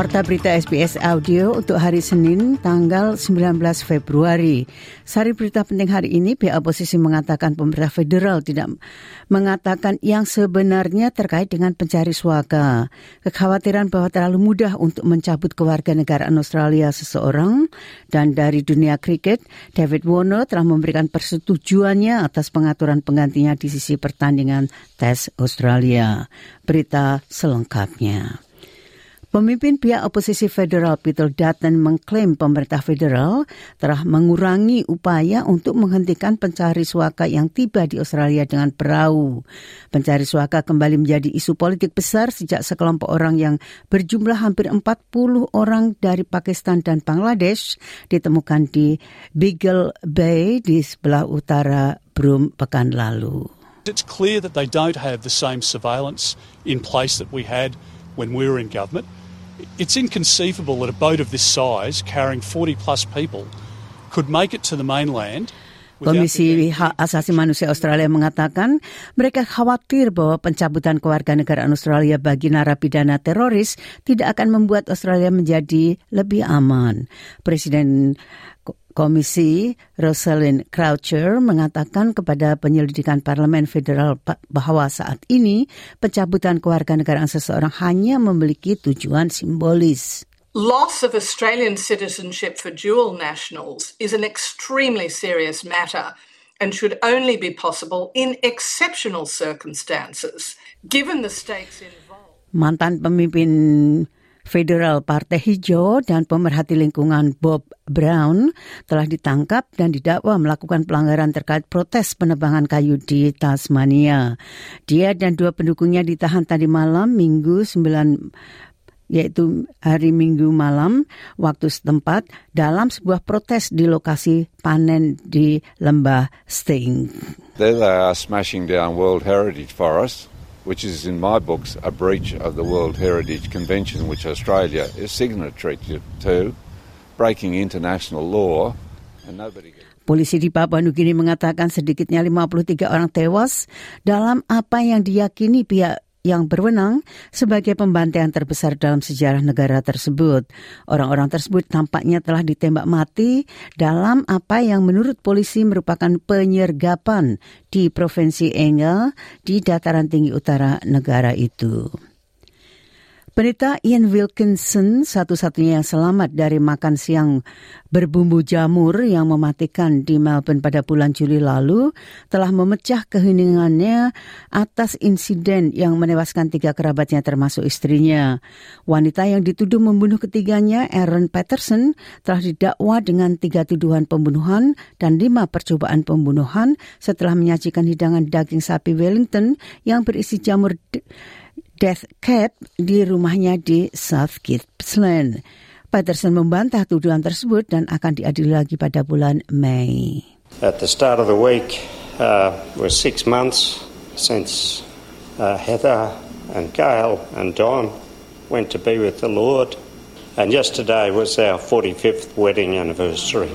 Warta berita SBS Audio untuk hari Senin tanggal 19 Februari. Sari berita penting hari ini, pihak oposisi mengatakan pemerintah federal tidak mengatakan yang sebenarnya terkait dengan pencari suaka. Kekhawatiran bahwa terlalu mudah untuk mencabut kewarganegaraan Australia seseorang dan dari dunia kriket, David Warner telah memberikan persetujuannya atas pengaturan penggantinya di sisi pertandingan tes Australia. Berita selengkapnya. Pemimpin pihak oposisi federal Peter Dutton mengklaim pemerintah federal telah mengurangi upaya untuk menghentikan pencari suaka yang tiba di Australia dengan perahu. Pencari suaka kembali menjadi isu politik besar sejak sekelompok orang yang berjumlah hampir 40 orang dari Pakistan dan Bangladesh ditemukan di Beagle Bay di sebelah utara Broome pekan lalu. It's clear that they don't have the same surveillance in place that we had when we were in government. It's inconceivable that a boat of this size, carrying 40 plus people, could make it to the mainland. Komisi Hak Asasi Manusia Australia mengatakan mereka khawatir bahwa pencabutan kewarganegaraan Australia bagi narapidana teroris tidak akan membuat Australia menjadi lebih aman. Presiden Komisi Rosalind Croucher mengatakan kepada penyelidikan parlemen federal bahwa saat ini pencabutan kewarganegaraan seseorang hanya memiliki tujuan simbolis. Loss of Australian citizenship for dual nationals is an extremely serious matter and should only be possible in exceptional circumstances. Given the stakes involved. Mantan pemimpin Federal Partai Hijau dan pemerhati lingkungan Bob Brown telah ditangkap dan didakwa melakukan pelanggaran terkait protes penebangan kayu di Tasmania. Dia dan dua pendukungnya ditahan tadi malam Minggu 9 yaitu hari Minggu malam waktu setempat dalam sebuah protes di lokasi panen di lembah Sting. There they are smashing down World Heritage Forest which is in my books a breach of the World Heritage Convention, which Australia is signatory to, breaking international law, and nobody. Polisi di Papua Nugini mengatakan sedikitnya 53 orang tewas dalam apa yang diyakini pihak yang berwenang sebagai pembantaian terbesar dalam sejarah negara tersebut. Orang-orang tersebut tampaknya telah ditembak mati dalam apa yang menurut polisi merupakan penyergapan di Provinsi Engel di dataran tinggi utara negara itu. Penita Ian Wilkinson satu-satunya yang selamat dari makan siang berbumbu jamur yang mematikan di Melbourne pada bulan Juli lalu telah memecah keheningannya atas insiden yang menewaskan tiga kerabatnya termasuk istrinya. Wanita yang dituduh membunuh ketiganya, Aaron Patterson, telah didakwa dengan tiga tuduhan pembunuhan dan lima percobaan pembunuhan setelah menyajikan hidangan daging sapi Wellington yang berisi jamur death cap di rumahnya di South Gippsland. Patterson membantah tuduhan tersebut dan akan diadili lagi pada bulan Mei. At the start of the week uh, was six months since uh, Heather and Gail and Don went to be with the Lord. And yesterday was our 45th wedding anniversary.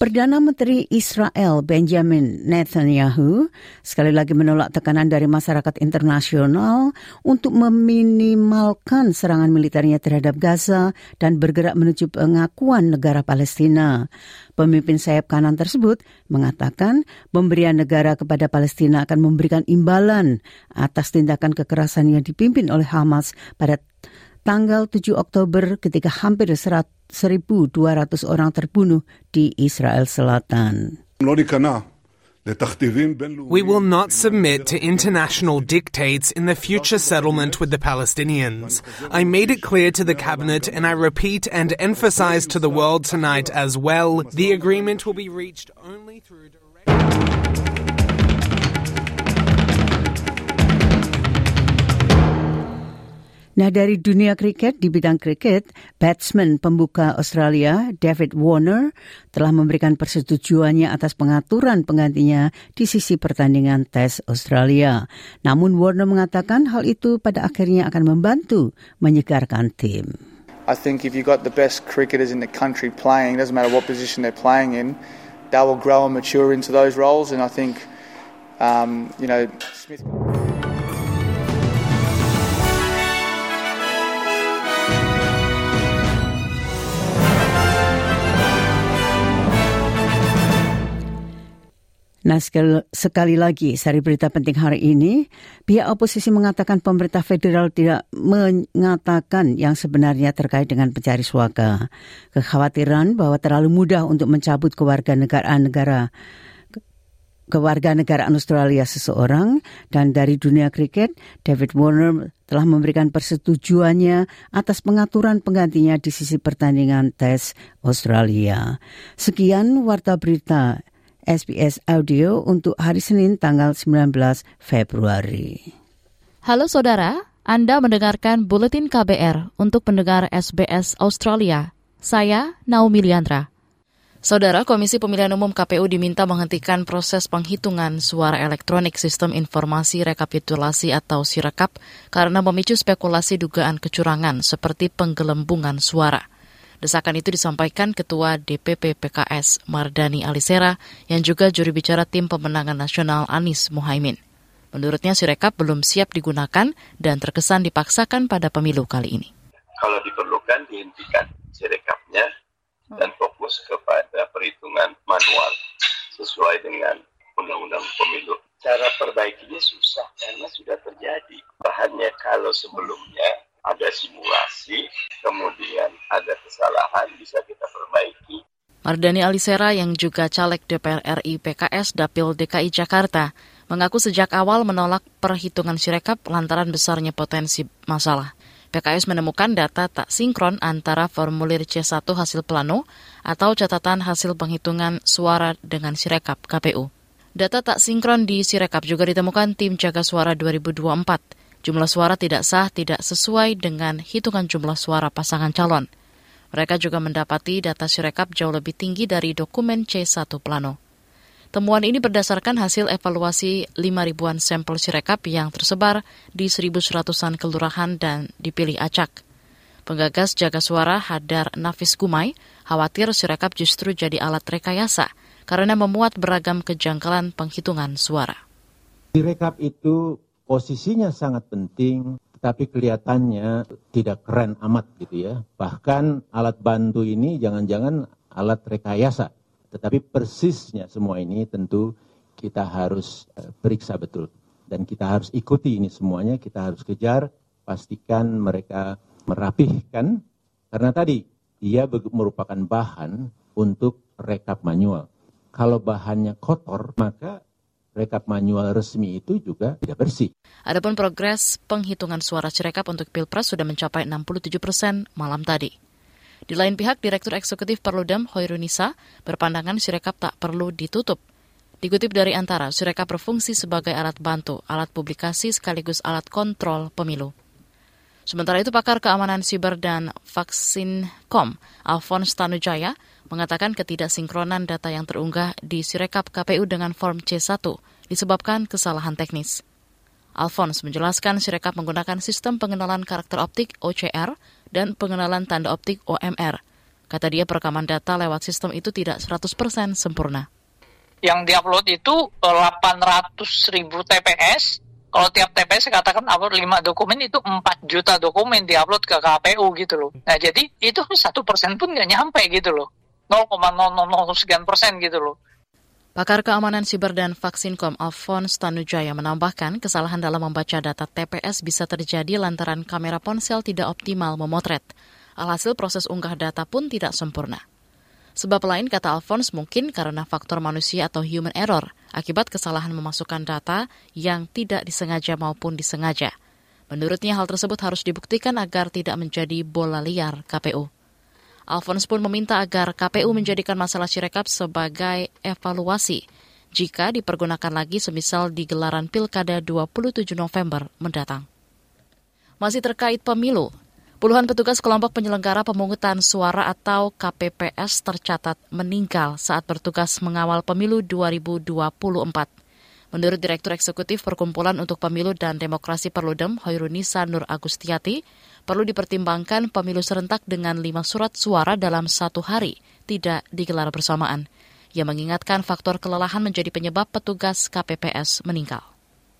Perdana Menteri Israel Benjamin Netanyahu sekali lagi menolak tekanan dari masyarakat internasional untuk meminimalkan serangan militernya terhadap Gaza dan bergerak menuju pengakuan negara Palestina. Pemimpin sayap kanan tersebut mengatakan pemberian negara kepada Palestina akan memberikan imbalan atas tindakan kekerasan yang dipimpin oleh Hamas pada tanggal 7 Oktober ketika hampir 1.200 orang terbunuh di Israel Selatan. We will not submit to international dictates in the future settlement with the Palestinians. I made it clear to the cabinet and I repeat and emphasize to the world tonight as well the agreement will be reached only through direct Nah dari dunia kriket, di bidang kriket, batsman pembuka Australia David Warner telah memberikan persetujuannya atas pengaturan penggantinya di sisi pertandingan tes Australia. Namun Warner mengatakan hal itu pada akhirnya akan membantu menyegarkan tim. I think if you've got the best cricketers in the country playing, doesn't matter what position they're playing in, they will grow and mature into those roles. And I think, um, you know, Smith. Nah, sekali lagi, sari berita penting hari ini, pihak oposisi mengatakan pemerintah federal tidak mengatakan yang sebenarnya terkait dengan pencari suaka. Kekhawatiran bahwa terlalu mudah untuk mencabut kewarganegaraan negara kewarganegaraan Australia seseorang dan dari dunia kriket, David Warner telah memberikan persetujuannya atas pengaturan penggantinya di sisi pertandingan tes Australia. Sekian warta berita SBS Audio untuk hari Senin tanggal 19 Februari. Halo saudara, Anda mendengarkan Buletin KBR untuk pendengar SBS Australia. Saya Naomi Liandra. Saudara Komisi Pemilihan Umum KPU diminta menghentikan proses penghitungan suara elektronik sistem informasi rekapitulasi atau Sirekap karena memicu spekulasi dugaan kecurangan seperti penggelembungan suara. Desakan itu disampaikan Ketua DPP PKS Mardani Alisera yang juga juri bicara tim pemenangan nasional Anies Muhaimin. Menurutnya Sirekap belum siap digunakan dan terkesan dipaksakan pada pemilu kali ini. Kalau diperlukan dihentikan Sirekapnya dan fokus kepada perhitungan manual sesuai dengan undang-undang pemilu. Cara perbaikinya susah karena sudah terjadi. Bahannya kalau sebelumnya ada simulasi, kemudian ada kesalahan, bisa kita perbaiki. Mardani Alisera yang juga caleg DPR RI PKS Dapil DKI Jakarta mengaku sejak awal menolak perhitungan sirekap lantaran besarnya potensi masalah. PKS menemukan data tak sinkron antara formulir C1 hasil plano atau catatan hasil penghitungan suara dengan sirekap KPU. Data tak sinkron di sirekap juga ditemukan tim jaga suara 2024 Jumlah suara tidak sah tidak sesuai dengan hitungan jumlah suara pasangan calon. Mereka juga mendapati data Sirekap jauh lebih tinggi dari dokumen C1 Plano. Temuan ini berdasarkan hasil evaluasi 5 ribuan sampel Sirekap yang tersebar di 1.100-an kelurahan dan dipilih acak. Penggagas jaga suara Hadar Nafis Gumai khawatir Sirekap justru jadi alat rekayasa karena memuat beragam kejanggalan penghitungan suara. Sirekap itu posisinya sangat penting, tapi kelihatannya tidak keren amat gitu ya. Bahkan alat bantu ini jangan-jangan alat rekayasa. Tetapi persisnya semua ini tentu kita harus eh, periksa betul. Dan kita harus ikuti ini semuanya, kita harus kejar, pastikan mereka merapihkan. Karena tadi dia merupakan bahan untuk rekap manual. Kalau bahannya kotor, maka rekap manual resmi itu juga tidak bersih. Adapun progres penghitungan suara Cirekap untuk Pilpres sudah mencapai 67 persen malam tadi. Di lain pihak, Direktur Eksekutif Perludem Hoirunisa berpandangan Sirekap tak perlu ditutup. Dikutip dari Antara, Sirekap berfungsi sebagai alat bantu, alat publikasi sekaligus alat kontrol pemilu. Sementara itu, pakar keamanan siber dan vaksin kom, Alphonse Tanujaya, mengatakan ketidaksinkronan data yang terunggah di Sirekap KPU dengan form C1 disebabkan kesalahan teknis. Alphonse menjelaskan Sirekap menggunakan sistem pengenalan karakter optik OCR dan pengenalan tanda optik OMR. Kata dia perekaman data lewat sistem itu tidak 100% sempurna. Yang diupload itu 800 ribu TPS, kalau tiap TPS katakan upload 5 dokumen itu 4 juta dokumen diupload ke KPU gitu loh. Nah jadi itu satu persen pun nggak nyampe gitu loh. 0,000 sekian persen gitu loh. Pakar keamanan siber dan Vaksinkom Alphonse Tanujaya menambahkan kesalahan dalam membaca data TPS bisa terjadi lantaran kamera ponsel tidak optimal memotret. Alhasil proses unggah data pun tidak sempurna. Sebab lain, kata Alphonse, mungkin karena faktor manusia atau human error akibat kesalahan memasukkan data yang tidak disengaja maupun disengaja. Menurutnya hal tersebut harus dibuktikan agar tidak menjadi bola liar KPU. Alphonse pun meminta agar KPU menjadikan masalah Sirekap sebagai evaluasi jika dipergunakan lagi semisal di gelaran Pilkada 27 November mendatang. Masih terkait pemilu, puluhan petugas kelompok penyelenggara pemungutan suara atau KPPS tercatat meninggal saat bertugas mengawal pemilu 2024. Menurut Direktur Eksekutif Perkumpulan untuk Pemilu dan Demokrasi Perludem, Hoirunisa Nur Agustiati, perlu dipertimbangkan pemilu serentak dengan lima surat suara dalam satu hari, tidak digelar bersamaan. Ia mengingatkan faktor kelelahan menjadi penyebab petugas KPPS meninggal.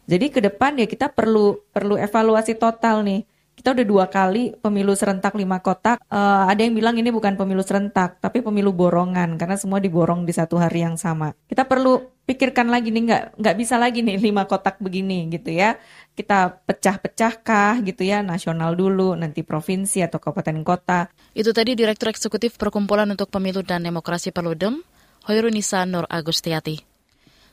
Jadi ke depan ya kita perlu perlu evaluasi total nih kita udah dua kali pemilu serentak lima kotak. Uh, ada yang bilang ini bukan pemilu serentak, tapi pemilu borongan karena semua diborong di satu hari yang sama. Kita perlu pikirkan lagi nih nggak nggak bisa lagi nih lima kotak begini gitu ya. Kita pecah-pecahkah gitu ya nasional dulu, nanti provinsi atau kabupaten kota. Itu tadi Direktur Eksekutif Perkumpulan untuk Pemilu dan Demokrasi Perludem, Hoirunisa Nur Agustiati.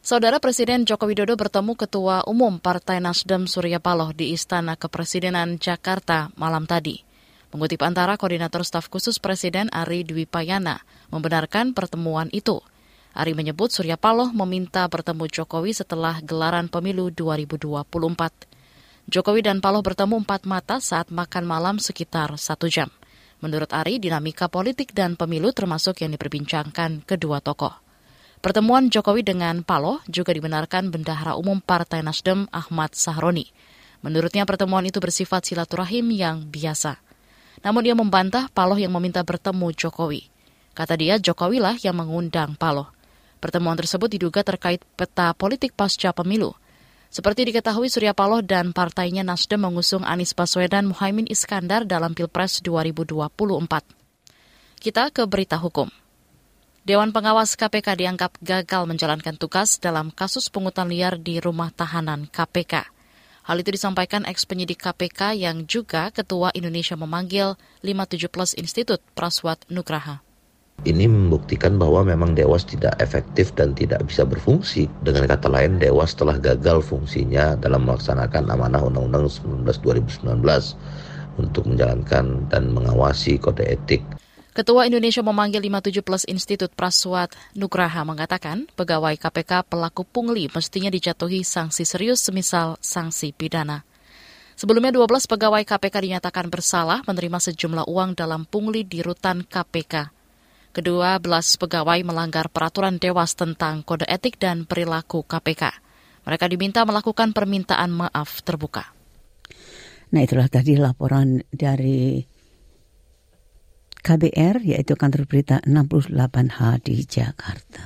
Saudara Presiden Joko Widodo bertemu Ketua Umum Partai Nasdem Surya Paloh di Istana Kepresidenan Jakarta malam tadi. Mengutip antara Koordinator Staf Khusus Presiden Ari Dwi Payana membenarkan pertemuan itu. Ari menyebut Surya Paloh meminta bertemu Jokowi setelah gelaran pemilu 2024. Jokowi dan Paloh bertemu empat mata saat makan malam sekitar satu jam. Menurut Ari, dinamika politik dan pemilu termasuk yang diperbincangkan kedua tokoh. Pertemuan Jokowi dengan Paloh juga dibenarkan Bendahara Umum Partai Nasdem Ahmad Sahroni. Menurutnya pertemuan itu bersifat silaturahim yang biasa. Namun dia membantah Paloh yang meminta bertemu Jokowi. Kata dia, Jokowi lah yang mengundang Paloh. Pertemuan tersebut diduga terkait peta politik pasca pemilu. Seperti diketahui Surya Paloh dan partainya Nasdem mengusung Anies Baswedan Muhaimin Iskandar dalam Pilpres 2024. Kita ke berita hukum. Dewan Pengawas KPK dianggap gagal menjalankan tugas dalam kasus pungutan liar di rumah tahanan KPK. Hal itu disampaikan eks penyidik KPK yang juga Ketua Indonesia memanggil 57 Plus Institut Praswat Nugraha. Ini membuktikan bahwa memang Dewas tidak efektif dan tidak bisa berfungsi. Dengan kata lain, Dewas telah gagal fungsinya dalam melaksanakan amanah Undang-Undang 19 2019 untuk menjalankan dan mengawasi kode etik Ketua Indonesia memanggil 57 Plus Institut Praswat Nugraha mengatakan pegawai KPK pelaku pungli mestinya dijatuhi sanksi serius semisal sanksi pidana. Sebelumnya 12 pegawai KPK dinyatakan bersalah menerima sejumlah uang dalam pungli di rutan KPK. Kedua belas pegawai melanggar peraturan Dewas tentang kode etik dan perilaku KPK. Mereka diminta melakukan permintaan maaf terbuka. Nah itulah tadi laporan dari KBR yaitu kantor berita 68H di Jakarta.